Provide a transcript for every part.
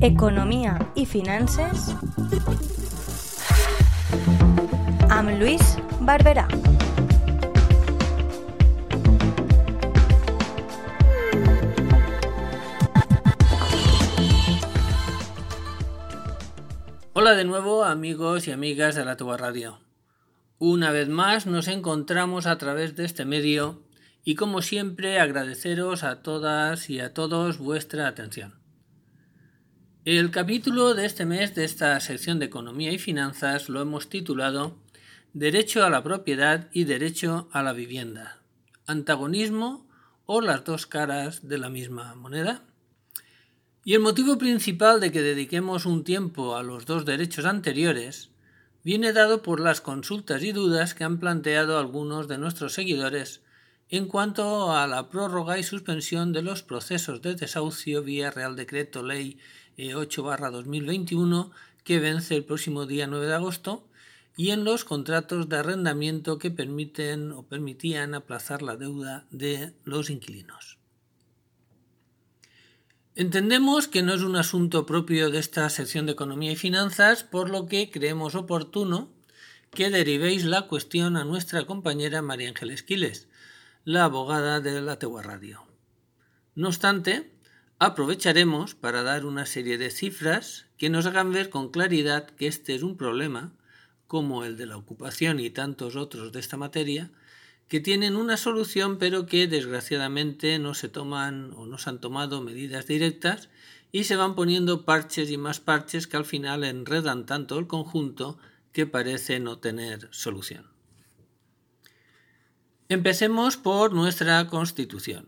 Economia i finances amb Lluís Barberà. Hola de nuevo amigos y amigas de la Tuba Radio. Una vez más nos encontramos a través de este medio y como siempre agradeceros a todas y a todos vuestra atención. El capítulo de este mes de esta sección de Economía y Finanzas lo hemos titulado Derecho a la propiedad y derecho a la vivienda. Antagonismo o las dos caras de la misma moneda. Y el motivo principal de que dediquemos un tiempo a los dos derechos anteriores viene dado por las consultas y dudas que han planteado algunos de nuestros seguidores en cuanto a la prórroga y suspensión de los procesos de desahucio vía Real Decreto Ley 8-2021 que vence el próximo día 9 de agosto y en los contratos de arrendamiento que permiten o permitían aplazar la deuda de los inquilinos. Entendemos que no es un asunto propio de esta sección de Economía y Finanzas, por lo que creemos oportuno que derivéis la cuestión a nuestra compañera María Ángeles Quiles, la abogada de la Tegua Radio. No obstante, aprovecharemos para dar una serie de cifras que nos hagan ver con claridad que este es un problema, como el de la ocupación y tantos otros de esta materia, que tienen una solución pero que desgraciadamente no se toman o no se han tomado medidas directas y se van poniendo parches y más parches que al final enredan tanto el conjunto que parece no tener solución. Empecemos por nuestra Constitución.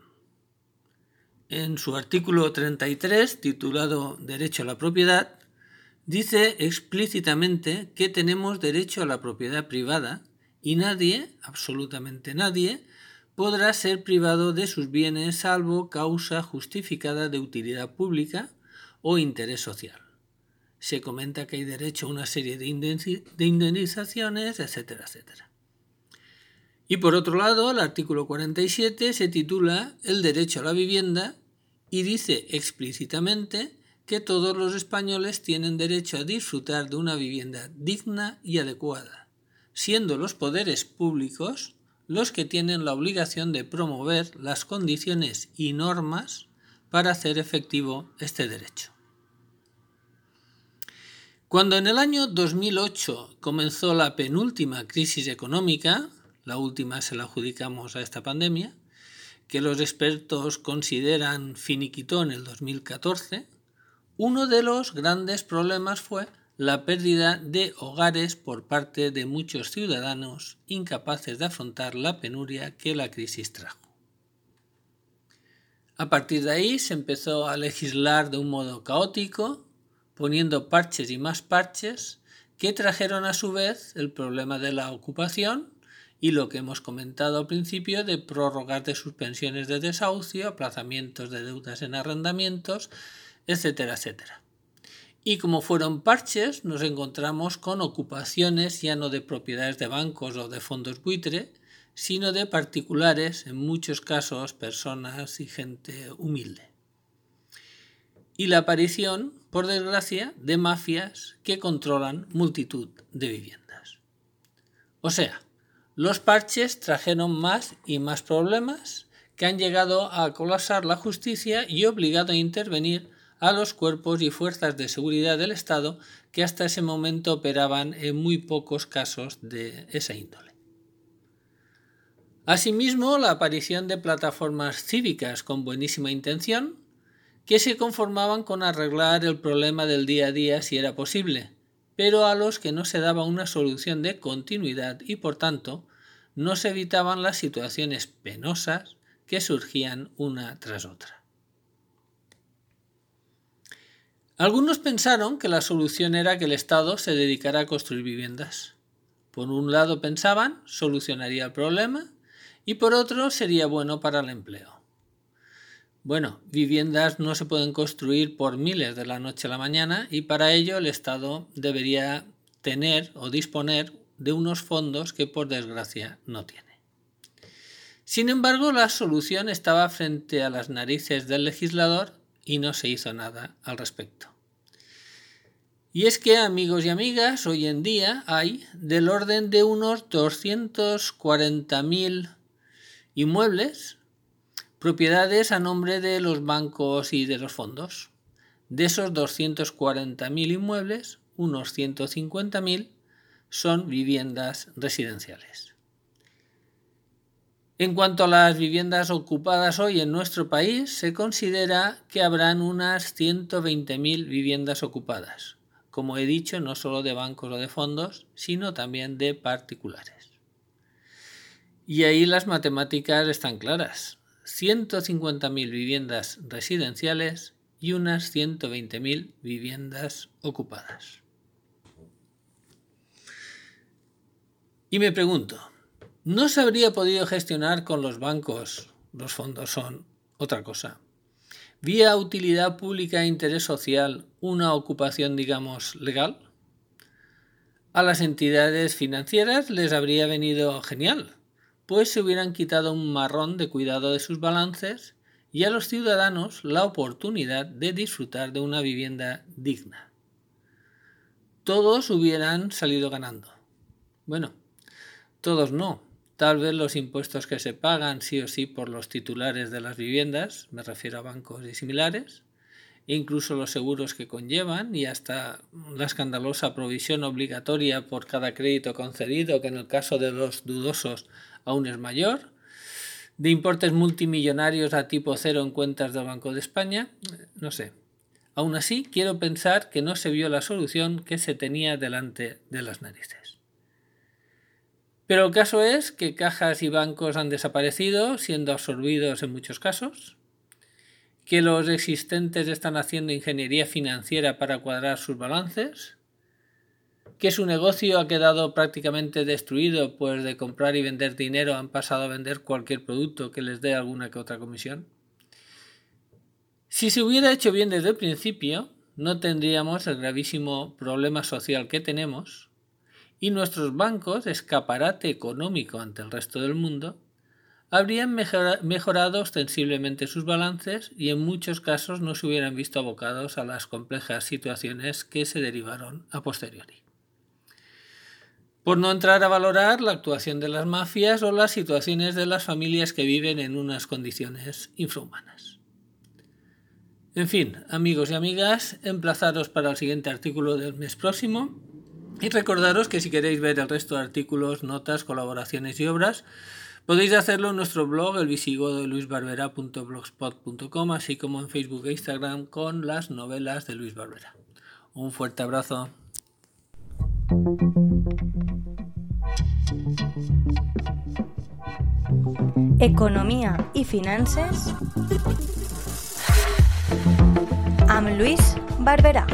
En su artículo 33, titulado Derecho a la propiedad, dice explícitamente que tenemos derecho a la propiedad privada y nadie, absolutamente nadie, podrá ser privado de sus bienes salvo causa justificada de utilidad pública o interés social. Se comenta que hay derecho a una serie de indemnizaciones, etcétera, etcétera. Y por otro lado, el artículo 47 se titula El derecho a la vivienda y dice explícitamente que todos los españoles tienen derecho a disfrutar de una vivienda digna y adecuada siendo los poderes públicos los que tienen la obligación de promover las condiciones y normas para hacer efectivo este derecho. Cuando en el año 2008 comenzó la penúltima crisis económica, la última se la adjudicamos a esta pandemia, que los expertos consideran finiquitó en el 2014, uno de los grandes problemas fue la pérdida de hogares por parte de muchos ciudadanos incapaces de afrontar la penuria que la crisis trajo. A partir de ahí se empezó a legislar de un modo caótico, poniendo parches y más parches que trajeron a su vez el problema de la ocupación y lo que hemos comentado al principio de prórrogas de suspensiones de desahucio, aplazamientos de deudas en arrendamientos, etcétera, etcétera. Y como fueron parches, nos encontramos con ocupaciones ya no de propiedades de bancos o de fondos buitre, sino de particulares, en muchos casos personas y gente humilde. Y la aparición, por desgracia, de mafias que controlan multitud de viviendas. O sea, los parches trajeron más y más problemas que han llegado a colapsar la justicia y obligado a intervenir a los cuerpos y fuerzas de seguridad del Estado que hasta ese momento operaban en muy pocos casos de esa índole. Asimismo, la aparición de plataformas cívicas con buenísima intención, que se conformaban con arreglar el problema del día a día si era posible, pero a los que no se daba una solución de continuidad y por tanto no se evitaban las situaciones penosas que surgían una tras otra. Algunos pensaron que la solución era que el Estado se dedicara a construir viviendas. Por un lado pensaban solucionaría el problema y por otro sería bueno para el empleo. Bueno, viviendas no se pueden construir por miles de la noche a la mañana y para ello el Estado debería tener o disponer de unos fondos que por desgracia no tiene. Sin embargo, la solución estaba frente a las narices del legislador y no se hizo nada al respecto. Y es que, amigos y amigas, hoy en día hay del orden de unos 240.000 inmuebles, propiedades a nombre de los bancos y de los fondos. De esos 240.000 inmuebles, unos 150.000 son viviendas residenciales. En cuanto a las viviendas ocupadas hoy en nuestro país, se considera que habrán unas 120.000 viviendas ocupadas, como he dicho, no solo de bancos o de fondos, sino también de particulares. Y ahí las matemáticas están claras. 150.000 viviendas residenciales y unas 120.000 viviendas ocupadas. Y me pregunto, no se habría podido gestionar con los bancos, los fondos son otra cosa. ¿Vía utilidad pública e interés social una ocupación, digamos, legal? A las entidades financieras les habría venido genial, pues se hubieran quitado un marrón de cuidado de sus balances y a los ciudadanos la oportunidad de disfrutar de una vivienda digna. Todos hubieran salido ganando. Bueno, todos no, Tal vez los impuestos que se pagan sí o sí por los titulares de las viviendas, me refiero a bancos y similares, incluso los seguros que conllevan y hasta la escandalosa provisión obligatoria por cada crédito concedido, que en el caso de los dudosos aún es mayor, de importes multimillonarios a tipo cero en cuentas del Banco de España, no sé. Aún así, quiero pensar que no se vio la solución que se tenía delante de las narices. Pero el caso es que cajas y bancos han desaparecido, siendo absorbidos en muchos casos, que los existentes están haciendo ingeniería financiera para cuadrar sus balances, que su negocio ha quedado prácticamente destruido, pues de comprar y vender dinero han pasado a vender cualquier producto que les dé alguna que otra comisión. Si se hubiera hecho bien desde el principio, no tendríamos el gravísimo problema social que tenemos, y nuestros bancos, escaparate económico ante el resto del mundo, habrían mejorado ostensiblemente sus balances y en muchos casos no se hubieran visto abocados a las complejas situaciones que se derivaron a posteriori. Por no entrar a valorar la actuación de las mafias o las situaciones de las familias que viven en unas condiciones infrahumanas. En fin, amigos y amigas, emplazaros para el siguiente artículo del mes próximo y recordaros que si queréis ver el resto de artículos, notas, colaboraciones y obras, podéis hacerlo en nuestro blog el así como en Facebook e Instagram con las novelas de Luis Barbera. Un fuerte abrazo. Economía y finanzas amb Luis Barberà.